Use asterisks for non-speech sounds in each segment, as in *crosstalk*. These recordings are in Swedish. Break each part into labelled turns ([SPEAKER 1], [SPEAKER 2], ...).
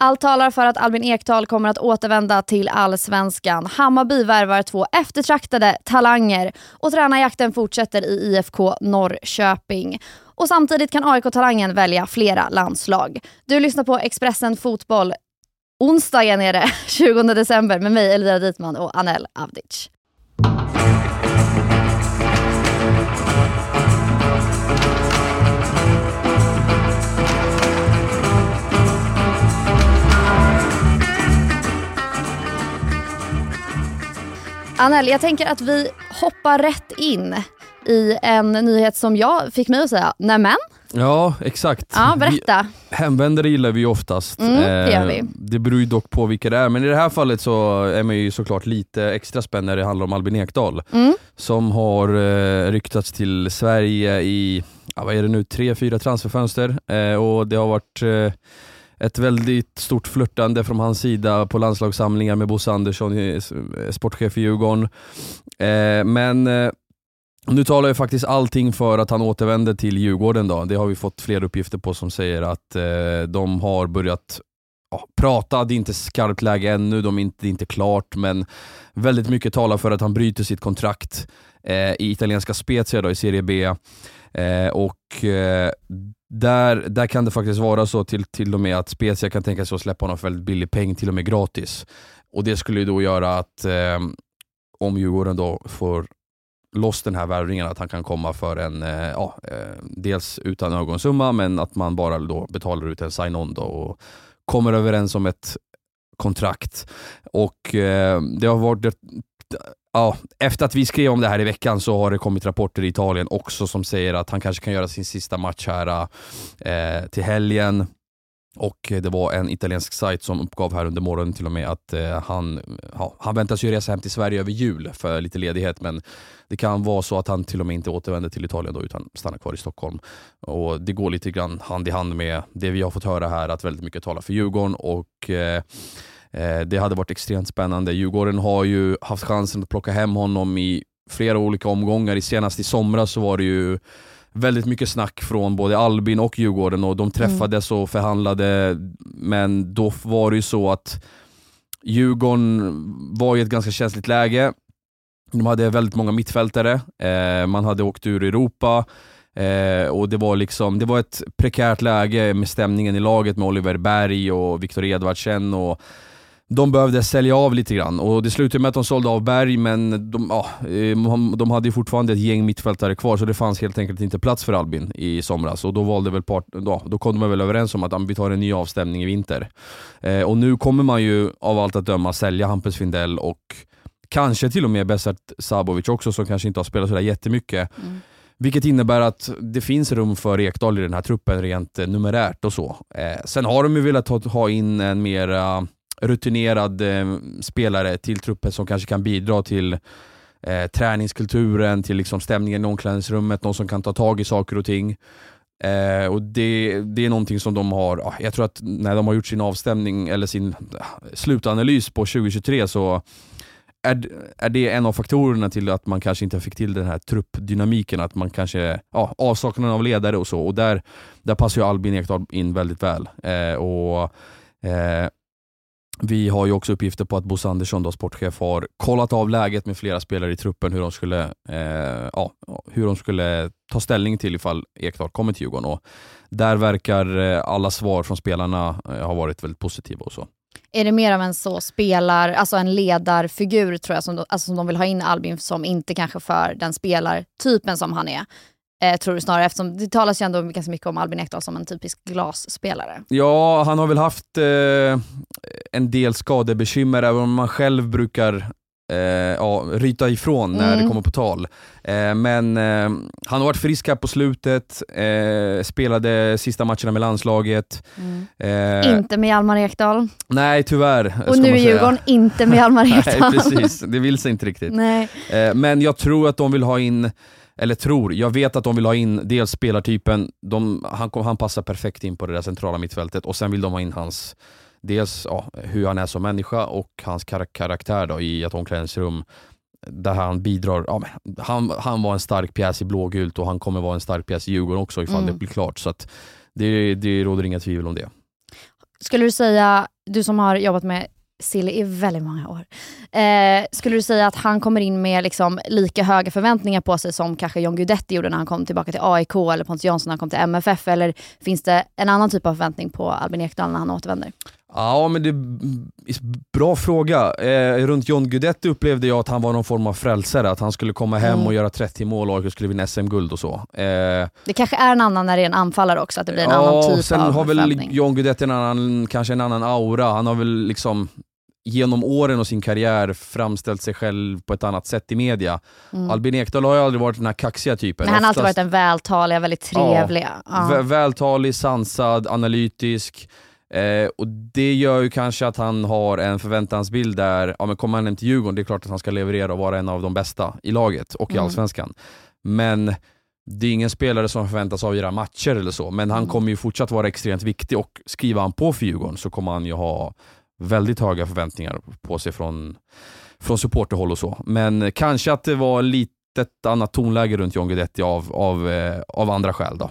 [SPEAKER 1] Allt talar för att Albin Ekdal kommer att återvända till allsvenskan. Hammarby värvar två eftertraktade talanger och tränarjakten fortsätter i IFK Norrköping. Och samtidigt kan AIK-talangen välja flera landslag. Du lyssnar på Expressen Fotboll. Onsdagen är det, *laughs* 20 december med mig Elvira Dietman och Anel Avdic. Anel, jag tänker att vi hoppar rätt in i en nyhet som jag fick mig att säga, nämen?
[SPEAKER 2] Ja, exakt.
[SPEAKER 1] Ja, berätta.
[SPEAKER 2] Vi, hemvändare gillar vi oftast.
[SPEAKER 1] Mm, det gör vi.
[SPEAKER 2] Eh, det beror ju dock på vilka det är, men i det här fallet så är man ju såklart lite extra spänd när det handlar om Albin Ekdal.
[SPEAKER 1] Mm.
[SPEAKER 2] Som har eh, ryktats till Sverige i, ja, vad är det nu, tre, fyra transferfönster. Eh, och det har varit eh, ett väldigt stort flörtande från hans sida på landslagssamlingar med Bosse Andersson, eh, eh, sportchef i Djurgården. Eh, men nu talar ju faktiskt allting för att han återvänder till Djurgården. Då. Det har vi fått fler uppgifter på som säger att eh, de har börjat ja, prata, det är inte skarpt läge ännu, de är inte, det är inte klart, men väldigt mycket talar för att han bryter sitt kontrakt eh, i italienska Spezia då, i Serie B. Eh, och eh, där, där kan det faktiskt vara så till, till och med att Spezia kan tänka sig att släppa honom för väldigt billig peng, till och med gratis. Och Det skulle ju då göra att eh, om Djurgården då får loss den här värvningen, att han kan komma för en, eh, ja, eh, dels utan ögonsumma, men att man bara då betalar ut en sign-on och kommer överens om ett kontrakt. Och eh, det har varit Ja, efter att vi skrev om det här i veckan så har det kommit rapporter i Italien också som säger att han kanske kan göra sin sista match här eh, till helgen. Och eh, det var en italiensk sajt som uppgav här under morgonen till och med att eh, han, ja, han väntas ju resa hem till Sverige över jul för lite ledighet men det kan vara så att han till och med inte återvänder till Italien då, utan stannar kvar i Stockholm. Och Det går lite grann hand i hand med det vi har fått höra här att väldigt mycket talar för Djurgården och eh, eh det hade varit extremt spännande. Djurgården har ju haft chansen att plocka hem honom i flera olika omgångar. Senast i somras så var det ju väldigt mycket snack från både Albin och Djurgården och de träffades och förhandlade, men då var det ju så att Djurgården var i ett ganska känsligt läge. De hade väldigt många mittfältare, eh, man hade åkt ur Europa, Eh, och det var, liksom, det var ett prekärt läge med stämningen i laget med Oliver Berg och Viktor Edvardsen. Och de behövde sälja av lite grann och det slutade med att de sålde av Berg, men de, ja, eh, de hade ju fortfarande ett gäng mittfältare kvar så det fanns helt enkelt inte plats för Albin i somras. Och då, valde väl part, då, då kom de väl överens om att vi tar en ny avstämning i vinter. Eh, och nu kommer man ju av allt att döma sälja Hampus Findell och kanske till och med Besart Sabovic också som kanske inte har spelat sådär jättemycket. Mm. Vilket innebär att det finns rum för Ekdal i den här truppen rent numerärt och så. Eh, sen har de ju velat ha, ha in en mer rutinerad eh, spelare till truppen som kanske kan bidra till eh, träningskulturen, till liksom stämningen i omklädningsrummet, någon som kan ta tag i saker och ting. Eh, och det, det är någonting som de har, jag tror att när de har gjort sin avstämning eller sin slutanalys på 2023 så är, är det en av faktorerna till att man kanske inte fick till den här truppdynamiken, att man kanske, ja, avsaknaden av ledare och så, och där, där passar ju Albin Ekdal in väldigt väl. Eh, och eh, vi har ju också uppgifter på att Bosse Andersson, då, sportchef, har kollat av läget med flera spelare i truppen, hur de skulle, eh, ja, hur de skulle ta ställning till ifall Ekdal kommer till Djurgården. Och där verkar eh, alla svar från spelarna eh, ha varit väldigt positiva. och så.
[SPEAKER 1] Är det mer av en så spelar, alltså en ledarfigur tror jag, som de, alltså som de vill ha in Albin som inte kanske för den spelartypen som han är? Eh, tror du snarare, eftersom det talas ju ändå ganska mycket om Albin Ekdal som en typisk glasspelare.
[SPEAKER 2] Ja, han har väl haft eh, en del skadebekymmer, även om man själv brukar eh, ja, ryta ifrån när mm. det kommer på tal. Eh, men eh, han har varit frisk här på slutet, eh, spelade sista matcherna med landslaget.
[SPEAKER 1] Mm. Eh, inte med Hjalmar Ekdal.
[SPEAKER 2] Nej, tyvärr.
[SPEAKER 1] Och nu är Djurgården inte med Hjalmar *laughs* Ekdal.
[SPEAKER 2] Nej, precis. Det vill sig inte riktigt.
[SPEAKER 1] Nej.
[SPEAKER 2] Eh, men jag tror att de vill ha in eller tror, jag vet att de vill ha in dels spelartypen, de, han, han passar perfekt in på det där centrala mittfältet och sen vill de ha in hans dels ja, hur han är som människa och hans kar karaktär då, i ett omklädningsrum där han bidrar. Ja, han, han var en stark pjäs i blågult och han kommer vara en stark pjäs i Djurgården också ifall mm. det blir klart. Så det, det råder inga tvivel om det.
[SPEAKER 1] Skulle du säga, du som har jobbat med Silly i väldigt många år. Eh, skulle du säga att han kommer in med liksom lika höga förväntningar på sig som kanske John Guidetti gjorde när han kom tillbaka till AIK eller Pontus Jansson när han kom till MFF? Eller finns det en annan typ av förväntning på Albin Ekdal när han återvänder?
[SPEAKER 2] Ja, men det är bra fråga. Eh, runt John Guidetti upplevde jag att han var någon form av frälsare, att han skulle komma hem mm. och göra 30 mål och skulle vinna SM-guld och så. Eh,
[SPEAKER 1] det kanske är en annan när det är en anfallare också, att det blir en ja, annan typ
[SPEAKER 2] sen
[SPEAKER 1] av
[SPEAKER 2] har väl John Guidetti en annan, kanske en annan aura. Han har väl liksom genom åren och sin karriär framställt sig själv på ett annat sätt i media. Mm. Albin Ekdal har ju aldrig varit den här kaxiga typen.
[SPEAKER 1] Men han har alltid varit den vältaliga, väldigt trevliga.
[SPEAKER 2] Ja, ja. Vältalig, sansad, analytisk. Eh, och Det gör ju kanske att han har en förväntansbild där, ja men kommer han hem till Djurgården, det är klart att han ska leverera och vara en av de bästa i laget och i mm. Allsvenskan. Men det är ingen spelare som förväntas avgöra matcher eller så, men han mm. kommer ju fortsatt vara extremt viktig och skriver han på för Djurgården så kommer han ju ha väldigt höga förväntningar på sig från, från supporterhåll och så. Men kanske att det var lite ett annat tonläge runt John Guidetti av, av, eh, av andra skäl. Då.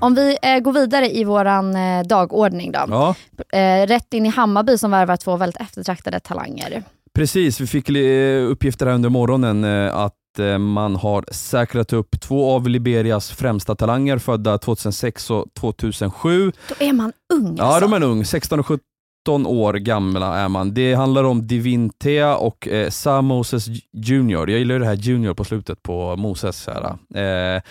[SPEAKER 1] Om vi eh, går vidare i våran eh, dagordning då.
[SPEAKER 2] Ja.
[SPEAKER 1] Eh, rätt in i Hammarby som värvar två väldigt eftertraktade talanger.
[SPEAKER 2] Precis, vi fick eh, uppgifter här under morgonen eh, att eh, man har säkrat upp två av Liberias främsta talanger födda 2006 och 2007.
[SPEAKER 1] Då är man ung
[SPEAKER 2] Ja, alltså. de är ung. 16 och 17 år gamla är man. Det handlar om Divintea och eh, Sam Moses Junior. Jag gillar det här Junior på slutet på Moses. Här. Eh,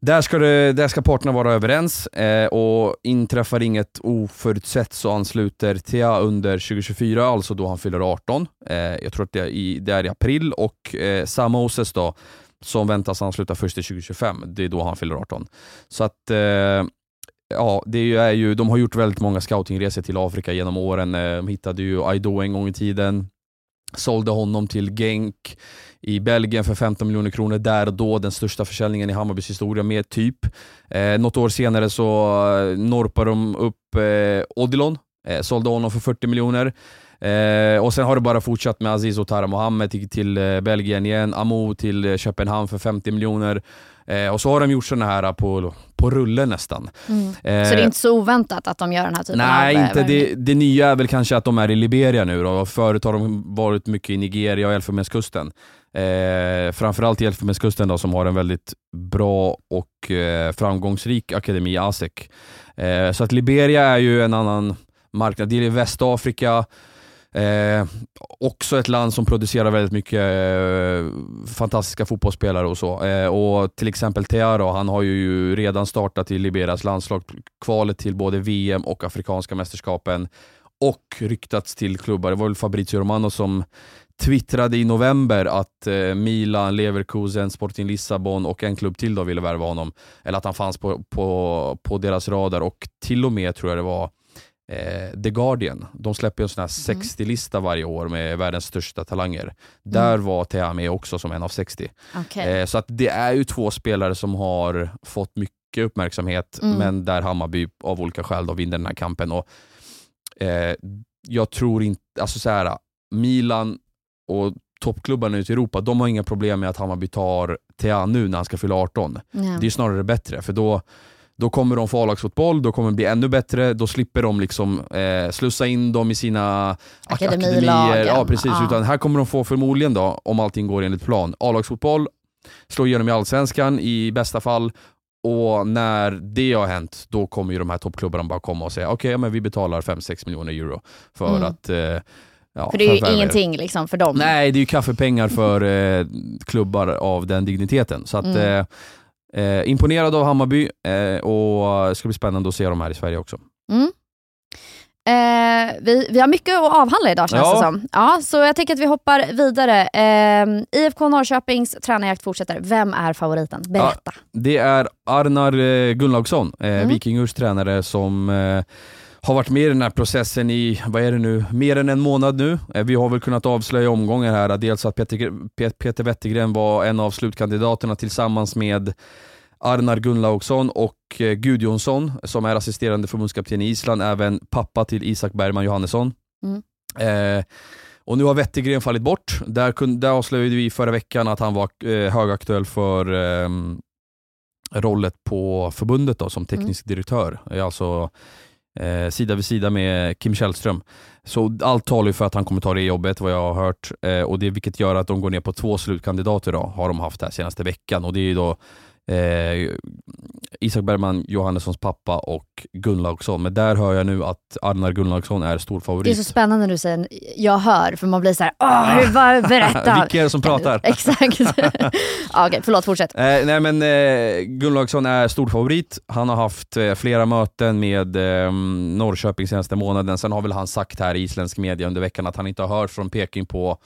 [SPEAKER 2] där ska, det, där ska parterna vara överens eh, och inträffar inget oförutsett så ansluter Thea under 2024, alltså då han fyller 18. Eh, jag tror att det är, i, det är i april och eh, Sam Moses då, som väntas ansluta först i 2025, det är då han fyller 18. Så att eh, Ja, det är ju, de har gjort väldigt många scoutingresor till Afrika genom åren. Eh, de hittade ju Aido en gång i tiden, sålde honom till Genk i Belgien för 15 miljoner kronor där och då, den största försäljningen i Hammarbys historia med typ. Eh, något år senare så eh, norpar de upp eh, Odilon, eh, sålde honom för 40 miljoner. Eh, och Sen har det bara fortsatt med Aziz Otara Mohammed till, till eh, Belgien igen, Amo till eh, Köpenhamn för 50 miljoner. Eh, och så har de gjort sådana här på, på rulle nästan.
[SPEAKER 1] Mm. Eh, så det är inte så oväntat att de gör den här typen
[SPEAKER 2] nej,
[SPEAKER 1] av...
[SPEAKER 2] Nej, inte. Det, det nya är väl kanske att de är i Liberia nu. Då. Förut har de varit mycket i Nigeria och Elfenbenskusten. Eh, framförallt i Elfenbenskusten då, som har en väldigt bra och eh, framgångsrik akademi, ASEC. Eh, så att Liberia är ju en annan marknad. Det är Västafrika, Eh, också ett land som producerar väldigt mycket eh, fantastiska fotbollsspelare och så. Eh, och Till exempel Tearo, han har ju redan startat i Liberias landslag, kvalet till både VM och Afrikanska mästerskapen och ryktats till klubbar. Det var väl Fabrizio Romano som twittrade i november att eh, Milan, Leverkusen, Sporting Lissabon och en klubb till då ville värva honom. Eller att han fanns på, på, på deras radar och till och med tror jag det var eh, The Guardian. De släpper en sån här mm. 60-lista varje år med världens största talanger. Där mm. var Thea med också som en av 60.
[SPEAKER 1] Okay.
[SPEAKER 2] Eh, så att det är ju två spelare som har fått mycket uppmärksamhet, mm. men där Hammarby av olika skäl då vinner den här kampen. Och, eh, jag tror inte, alltså så här, Milan och toppklubbarna ute i Europa, de har inga problem med att Hammarby tar Thea nu när han ska fylla 18. Ja. Det är snarare bättre, för då då kommer de få A-lagsfotboll, då kommer det bli ännu bättre, då slipper de liksom eh, slussa in dem i sina akademier. Ja, precis. Ja. Utan här kommer de få förmodligen, då, om allting går enligt plan, A-lagsfotboll, slå igenom i Allsvenskan i bästa fall, och när det har hänt, då kommer ju de här toppklubbarna bara komma och säga okej, okay, men vi betalar 5-6 miljoner euro för mm. att eh,
[SPEAKER 1] Ja, för det är ju ingenting liksom för dem.
[SPEAKER 2] Nej, det är ju kaffepengar för eh, klubbar av den digniteten. Så att, mm. eh, eh imponerad av Hammarby eh, och det ska bli spännande att se dem här i Sverige också.
[SPEAKER 1] Mm. Eh, vi, vi har mycket att avhandla idag känns
[SPEAKER 2] Ja.
[SPEAKER 1] det som. Ja, så jag tänker att vi hoppar vidare. Eh, IFK Norrköpings tränarjakt fortsätter. Vem är favoriten? Berätta.
[SPEAKER 2] Det är Arnar eh, Gunnlaugsson, eh,
[SPEAKER 1] Mm.
[SPEAKER 2] Vikingurs tränare som eh, har varit med i den här processen i, vad är det nu, mer än en månad nu. Eh, vi har väl kunnat avslöja omgångar här, dels att Peter, Pe- Peter Wettergren var en av slutkandidaterna tillsammans med Arnar Gunnlaugsson och eh, Gudjonsson som är assisterande förbundskapten i Island, även pappa till Isak Bergman Johannesson.
[SPEAKER 1] Mm.
[SPEAKER 2] Eh, och nu har Wettergren fallit bort. Där, kun, där avslöjade vi förra veckan att han var eh, högaktuell för eh, rollet på förbundet då, som teknisk direktör. Eh, Alltså eh, sida vid sida med Kim Källström. Så allt talar ju för att han kommer ta det jobbet vad jag har hört. Eh, och det, vilket gör att de går ner på två slutkandidater då, har de haft här senaste veckan. Och det är ju då eh, Isak Bergman Johannessons pappa och Gunnlaugsson. Men där hör jag nu att Arnar Gunnlaugsson är stor
[SPEAKER 1] Det är
[SPEAKER 2] favorit.
[SPEAKER 1] så spännande när du säger jag hör, för man blir så här, åh, hur- vad- berätta.
[SPEAKER 2] Vilka är det *laughs* som *laughs* pratar? *laughs*
[SPEAKER 1] Exakt. ja, Okej, förlåt, fortsätt.
[SPEAKER 2] Eh, nej men eh, Gunnlaugsson är stor favorit. Han har haft eh, flera möten med eh, Norrköping senaste månaden. Sen har väl han sagt här i isländsk media under veckan att han inte har hört från Peking på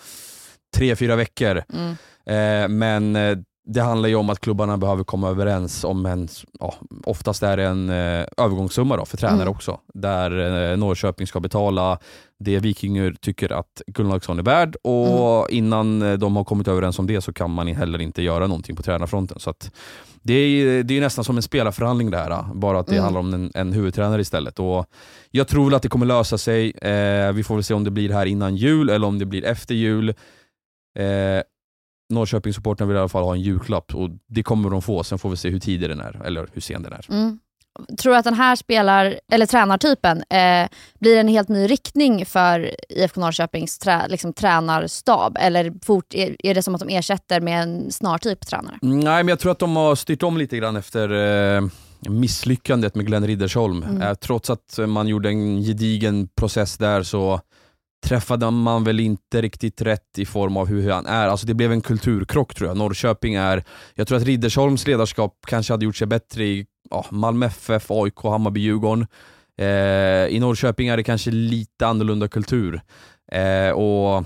[SPEAKER 2] tre, fyra veckor.
[SPEAKER 1] Mm.
[SPEAKER 2] Eh, men eh, det handlar ju om att klubbarna behöver komma överens om en, ja, oftast är det en eh, övergångssumma då för tränare
[SPEAKER 1] Mm.
[SPEAKER 2] också. Där eh, Norrköping ska betala det Vikingur tycker att Gunnlaugsson är värd och
[SPEAKER 1] Mm.
[SPEAKER 2] innan eh, de har kommit överens om det så kan man heller inte göra någonting på tränarfronten. Så det är, det är nästan som en spelarförhandling det här, bara att det
[SPEAKER 1] Mm.
[SPEAKER 2] handlar om en, en huvudtränare istället. Och jag tror väl att det kommer lösa sig. Eh, vi får väl se om det blir här innan jul eller om det blir efter jul. Eh, Norrköpingssupportrarna vill i alla fall ha en julklapp och det kommer de få. Sen får vi se hur tidig den är, eller hur sen den är.
[SPEAKER 1] Mm. Tror du att den här spelar, eller tränartypen eh, blir en helt ny riktning för IFK Norrköpings trä, liksom, tränarstab? Eller fort, är, är det som att de ersätter med en snartyp tränare?
[SPEAKER 2] Nej, men jag tror att de har styrt om lite grann efter eh, misslyckandet med Glenn Riddersholm.
[SPEAKER 1] Mm.
[SPEAKER 2] Eh, trots att man gjorde en gedigen process där så träffade man väl inte riktigt rätt i form av hur han är. Alltså det blev en kulturkrock tror jag. Norrköping är, jag tror att Riddersholms ledarskap kanske hade gjort sig bättre i ja, Malmö FF, AIK, Hammarby, Djurgården. Eh, I Norrköping är det kanske lite annorlunda kultur. Eh, och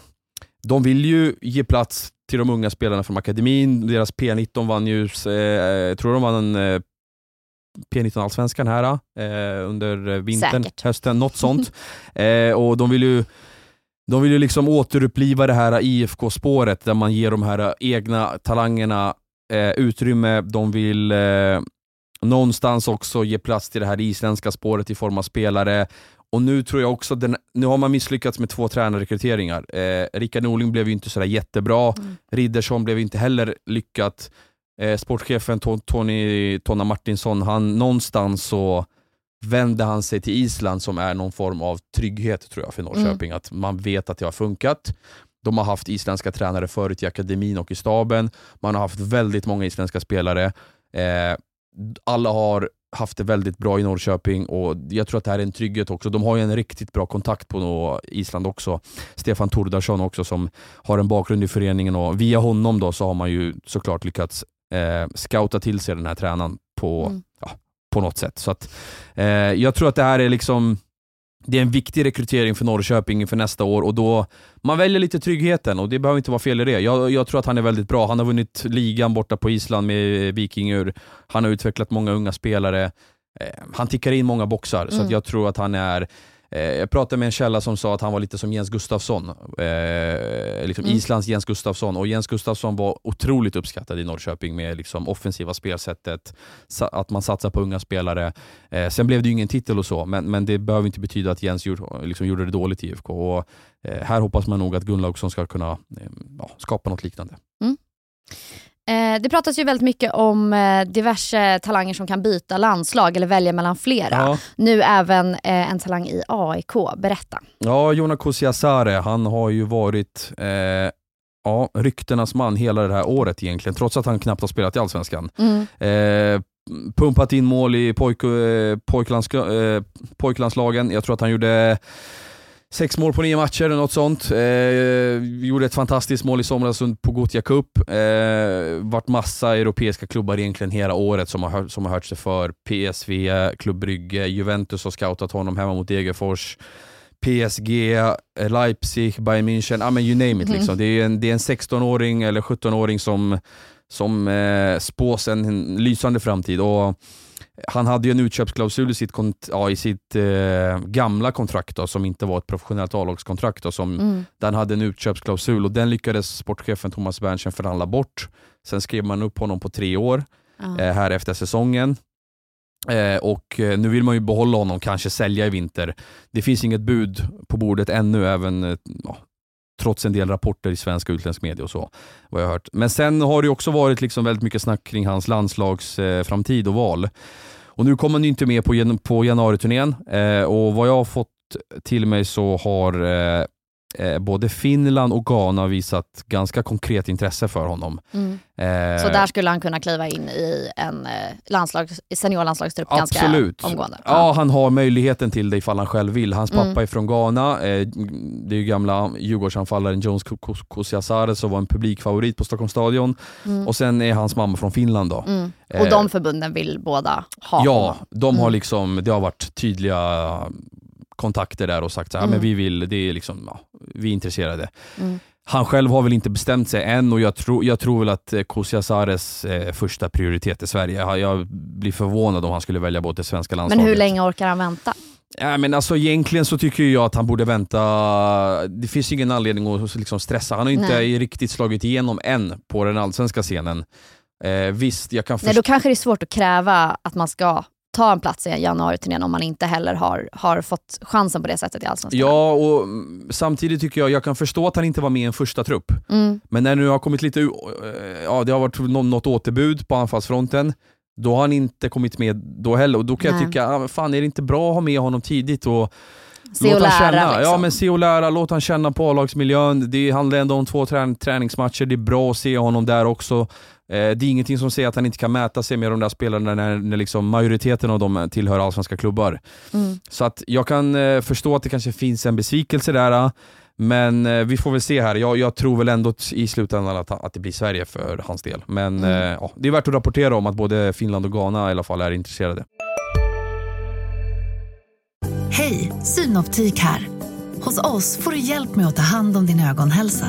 [SPEAKER 2] de vill ju ge plats till de unga spelarna från akademin. Deras P19 vann ju, eh, tror de vann en eh, P19-allsvenskan här eh, under eh, vintern,
[SPEAKER 1] Säkert.
[SPEAKER 2] hösten, något sånt. *laughs* eh, och de vill ju de vill ju liksom återuppliva det här IFK-spåret där man ger de här egna talangerna eh, utrymme. De vill eh, någonstans också ge plats till det här isländska spåret i form av spelare. Och nu tror jag också, den, nu har man misslyckats med två tränarrekryteringar. Eh, Rickard Norling blev ju inte sådär jättebra.
[SPEAKER 1] Mm.
[SPEAKER 2] Riddersson blev inte heller lyckat. Eh, sportchefen To- Tony Tonna Martinsson, han någonstans så vände han sig till Island som är någon form av trygghet tror jag för Norrköping. Att man vet att det har funkat. De har haft isländska tränare förut i akademin och i staben. Man har haft väldigt många isländska spelare. Eh, alla har haft det väldigt bra i Norrköping och jag tror att det här är en trygghet också. De har ju en riktigt bra kontakt på Island också. Stefan Tordarsson också som har en bakgrund i föreningen och via honom då så har man ju såklart lyckats eh, scouta till sig den här tränaren på,
[SPEAKER 1] Mm.
[SPEAKER 2] ja, på något sätt. Så att, eh, jag tror att det här är liksom det är en viktig rekrytering för Norrköping inför nästa år och då man väljer lite tryggheten och det behöver inte vara fel i det. Jag, jag tror att han är väldigt bra. Han har vunnit ligan borta på Island med Vikingur. Han har utvecklat många unga spelare. Eh, han tickar in många boxar, så
[SPEAKER 1] Mm.
[SPEAKER 2] att jag tror att han är jag pratade med en källa som sa att han var lite som Jens Gustafsson. Eh, liksom
[SPEAKER 1] Mm.
[SPEAKER 2] Islands Jens Gustafsson. Och Jens Gustafsson var otroligt uppskattad i Norrköping med liksom offensiva spelsättet, att man satsar på unga spelare. Eh, sen blev det ju ingen titel och så, men, men det behöver inte betyda att Jens gjorde, liksom gjorde det dåligt i IFK. Och, eh, här hoppas man nog att Gunnlaugsson ska kunna eh, ja, skapa något liknande.
[SPEAKER 1] Eh, det pratas ju väldigt mycket om eh, diverse talanger som kan byta landslag eller välja mellan flera.
[SPEAKER 2] Ja.
[SPEAKER 1] Nu även eh, en talang i AIK. Berätta.
[SPEAKER 2] Ja, Jona Kusiasare, han har ju varit eh, ja, ryktenas man hela det här året egentligen, trots att han knappt har spelat i Allsvenskan.
[SPEAKER 1] Mm.
[SPEAKER 2] Eh, pumpat in mål i pojk, eh, pojklands, eh, pojklandslagen. Jag tror att han gjorde sex mål på nio matcher eller något sånt. Eh, gjorde ett fantastiskt mål i somras på Gothia Cup. Eh, vart massa europeiska klubbar egentligen hela året som har, hört, som har hört sig för. PSV, Klubb Brygge, Juventus har scoutat honom hemma mot Degerfors. PSG, eh, Leipzig, Bayern München, ja men you name it.
[SPEAKER 1] Mhm.
[SPEAKER 2] Liksom. Det, är en, det är en 16-åring eller 17-åring som, som eh, spås en lysande framtid. Och han hade ju en utköpsklausul i sitt, kont- ja, i sitt eh, gamla kontrakt då, som inte var ett professionellt A-lagskontrakt.
[SPEAKER 1] Mm.
[SPEAKER 2] Den hade en utköpsklausul och den lyckades sportchefen Thomas Berntsen förhandla bort. Sen skrev man upp honom på tre år
[SPEAKER 1] Ja.
[SPEAKER 2] eh, här efter säsongen. Eh, och eh, nu vill man ju behålla honom, kanske sälja i vinter. Det finns inget bud på bordet ännu, även eh, ja, trots en del rapporter i svensk och utländsk media och så. Vad jag hört. Men sen har det också varit liksom väldigt mycket snack kring hans landslagsframtid eh, och val. Och nu kommer han ju inte med på, på januariturnén eh, och vad jag har fått till mig så har eh, eh, både Finland och Ghana visat ganska konkret intresse för honom.
[SPEAKER 1] Mm.
[SPEAKER 2] Eh,
[SPEAKER 1] Så där skulle han kunna kliva in i en eh, landslags, seniorlandslagstrupp
[SPEAKER 2] Absolut.
[SPEAKER 1] ganska omgående?
[SPEAKER 2] Ja, han har möjligheten till det ifall han själv vill. Hans
[SPEAKER 1] Mm.
[SPEAKER 2] pappa är från Ghana. Eh, det är ju gamla Djurgårdsanfallaren Jones Kusiasare som var en publikfavorit på Stockholms stadion.
[SPEAKER 1] Mm.
[SPEAKER 2] Och sen är hans mamma från Finland. Då.
[SPEAKER 1] Mm.
[SPEAKER 2] Eh,
[SPEAKER 1] Och de förbunden vill båda ha
[SPEAKER 2] Ja,
[SPEAKER 1] honom?
[SPEAKER 2] de har
[SPEAKER 1] Mm.
[SPEAKER 2] liksom, det har varit tydliga kontakter där och sagt så här,
[SPEAKER 1] Mm.
[SPEAKER 2] men vi vill, det är liksom, ja, vi är intresserade.
[SPEAKER 1] Mm.
[SPEAKER 2] Han själv har väl inte bestämt sig än och jag, tror jag tror väl att eh, Kusiasares eh, första prioritet är Sverige. Jag, jag blir förvånad om han skulle välja bort det svenska
[SPEAKER 1] Men
[SPEAKER 2] landslaget.
[SPEAKER 1] hur länge orkar han vänta?
[SPEAKER 2] Ja, men alltså, egentligen så tycker jag att han borde vänta. Det finns ingen anledning att liksom stressa. Han har inte
[SPEAKER 1] Nej.
[SPEAKER 2] riktigt slagit igenom än på den allsvenska scenen. Eh, visst, jag kan
[SPEAKER 1] Nej, då kanske det är svårt att kräva att man ska ta en plats i januariturnén om man inte heller har, har fått chansen på det sättet i Allsvenskan.
[SPEAKER 2] Ja, och samtidigt tycker jag jag kan förstå att han inte var med i en första trupp.
[SPEAKER 1] Mm.
[SPEAKER 2] Men när det nu har kommit lite, eh, ja det har varit nå- något återbud på anfallsfronten, då har han inte kommit med då heller. Och då kan jag
[SPEAKER 1] Nej.
[SPEAKER 2] tycka, ah, fan är det inte bra att ha med honom tidigt och
[SPEAKER 1] Se och lära
[SPEAKER 2] känna.
[SPEAKER 1] liksom.
[SPEAKER 2] Ja men se och lära, låt han känna på A-lagsmiljön. Det handlar ändå om två trän träningsmatcher, det är bra att se honom där också. Eh, det är ingenting som säger att han inte kan mäta sig med de där spelarna när, när liksom majoriteten av dem tillhör allsvenska klubbar.
[SPEAKER 1] Mm.
[SPEAKER 2] Så att jag kan eh, förstå att det kanske finns en besvikelse där, eh, men eh, vi får väl se här. Jag, jag tror väl ändå i slutändan att, att det blir Sverige för hans del. Men
[SPEAKER 1] Mm.
[SPEAKER 2] eh, ja, det är värt att rapportera om att både Finland och Ghana i alla fall är intresserade.
[SPEAKER 3] Hej, Synoptik här. Hos oss får du hjälp med att ta hand om din ögonhälsa.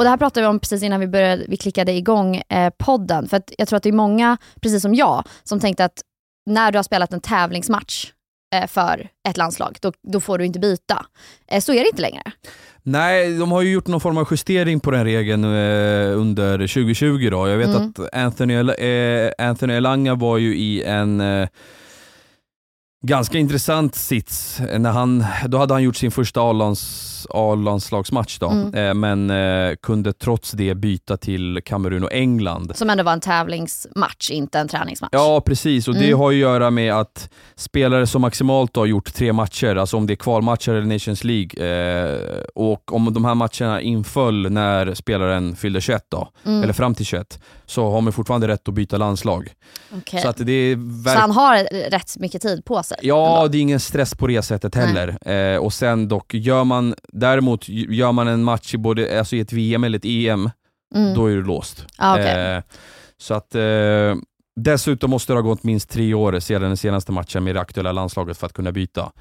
[SPEAKER 1] Och det här pratade vi om precis innan vi, började, vi klickade igång eh, podden. För att jag tror att det är många, precis som jag, som tänkte att när du har spelat en tävlingsmatch eh, för ett landslag, då, då får du inte byta. Eh, så är det inte längre.
[SPEAKER 2] Nej, de har ju gjort någon form av justering på den regeln eh, under 2020. Då. Jag vet
[SPEAKER 1] Mm.
[SPEAKER 2] att Anthony, eh, Anthony Elanga var ju i en eh, ganska intressant sits. När han, då hade han gjort sin första A-lands- A-landslagsmatch, då,
[SPEAKER 1] Mm.
[SPEAKER 2] eh, men eh, kunde trots det byta till Kamerun och England.
[SPEAKER 1] Som ändå var en tävlingsmatch, inte en träningsmatch.
[SPEAKER 2] Ja, precis. Och Det
[SPEAKER 1] Mm.
[SPEAKER 2] har ju att göra med att spelare som maximalt har gjort tre matcher, alltså om det är kvalmatcher eller Nations League, eh, och om de här matcherna inföll när spelaren fyllde 21, då,
[SPEAKER 1] Mm.
[SPEAKER 2] eller fram till 21, så har man fortfarande rätt att byta landslag.
[SPEAKER 1] Okej.
[SPEAKER 2] Så, att det är
[SPEAKER 1] Så han har rätt mycket tid på sig?
[SPEAKER 2] Ja,
[SPEAKER 1] ändå.
[SPEAKER 2] det är ingen stress på det sättet heller. Eh, och sen dock, gör man, däremot gör man en match i, både, alltså i ett VM eller ett EM,
[SPEAKER 1] Mm.
[SPEAKER 2] då är du låst.
[SPEAKER 1] Ah, okej.
[SPEAKER 2] Eh, så att eh, Dessutom måste det ha gått minst tre år sedan den senaste matchen med det aktuella landslaget för att kunna byta.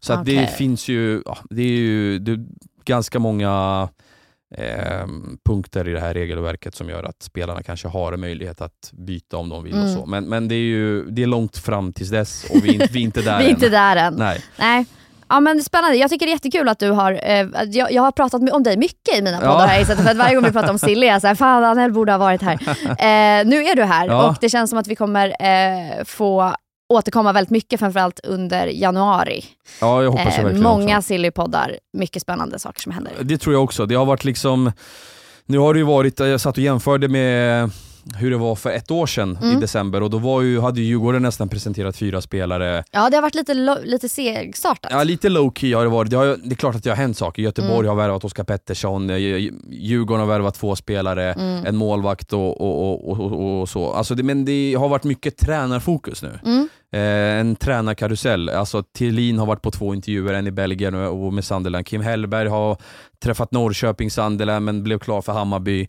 [SPEAKER 2] Så att det finns ju, det är ju det är ganska många eh, punkter i det här regelverket som gör att spelarna kanske har en möjlighet att byta om de vill. och
[SPEAKER 1] Mm.
[SPEAKER 2] så. Men, men det är ju det är långt fram tills dess och vi är inte, vi är inte *laughs* där
[SPEAKER 1] Vi är
[SPEAKER 2] än.
[SPEAKER 1] inte där än.
[SPEAKER 2] Nej.
[SPEAKER 1] Nej. Ja men spännande, jag tycker det är jättekul att du har, eh, jag, jag har pratat med- om dig mycket i mina
[SPEAKER 2] Ja.
[SPEAKER 1] poddar här istället för att varje gång vi pratar om *laughs* Silly är jag såhär, fan Anel borde ha varit här. *laughs* Eh, nu är du här
[SPEAKER 2] Ja.
[SPEAKER 1] och det känns som att vi kommer eh, få återkomma väldigt mycket, framförallt under januari.
[SPEAKER 2] Ja, jag hoppas
[SPEAKER 1] Eh,
[SPEAKER 2] verkligen
[SPEAKER 1] många. Silly-poddar, mycket spännande saker som händer.
[SPEAKER 2] Det tror jag också. Det har varit liksom, nu har det ju varit, jag satt och jämförde med hur det var för ett år sedan
[SPEAKER 1] Mm.
[SPEAKER 2] i december och då var ju, hade ju Djurgården nästan presenterat fyra spelare.
[SPEAKER 1] Ja, det har varit lite, lo- lite segstartat.
[SPEAKER 2] Ja, lite low key har det varit. Det, har, det är klart att det har hänt saker. Göteborg
[SPEAKER 1] Mm.
[SPEAKER 2] har värvat Oskar Pettersson, eh, Djurgården har värvat två spelare,
[SPEAKER 1] Mm.
[SPEAKER 2] en målvakt och, och, och, och, och så. Alltså det, men det har varit mycket tränarfokus nu. Eh, en tränarkarusell. Alltså Thelin har varit på två intervjuer, en i Belgien och med Sunderland. Kim Hellberg har träffat Norrköping, Sunderland men blev klar för Hammarby.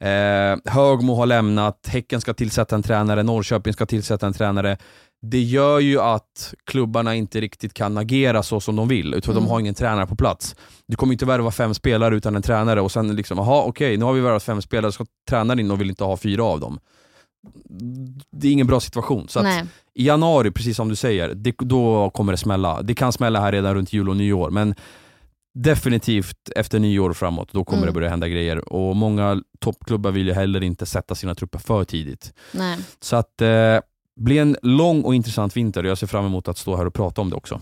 [SPEAKER 2] Eh, Högmo har lämnat, Häcken ska tillsätta en tränare, Norrköping ska tillsätta en tränare. Det gör ju att klubbarna inte riktigt kan agera så som de vill, utan
[SPEAKER 1] Mm.
[SPEAKER 2] de har ingen tränare på plats. Du kommer inte värva fem spelare utan en tränare och sen liksom, jaha okej, nu har vi värvat fem spelare, ska tränaren in och vill inte ha fyra av dem. Det är ingen bra situation. Så att i januari, precis som du säger, det, då kommer det smälla. Det kan smälla här redan runt jul och nyår, men definitivt efter nyår framåt, då kommer
[SPEAKER 1] Mm.
[SPEAKER 2] det börja hända grejer. Och många toppklubbar vill ju heller inte sätta sina trupper för tidigt.
[SPEAKER 1] Nej.
[SPEAKER 2] Så att eh, blir en lång och intressant vinter och jag ser fram emot att stå här och prata om det också.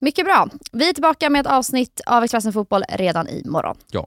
[SPEAKER 1] Mycket bra. Vi är tillbaka med ett avsnitt av Expressen Fotboll redan imorgon.
[SPEAKER 2] Ja.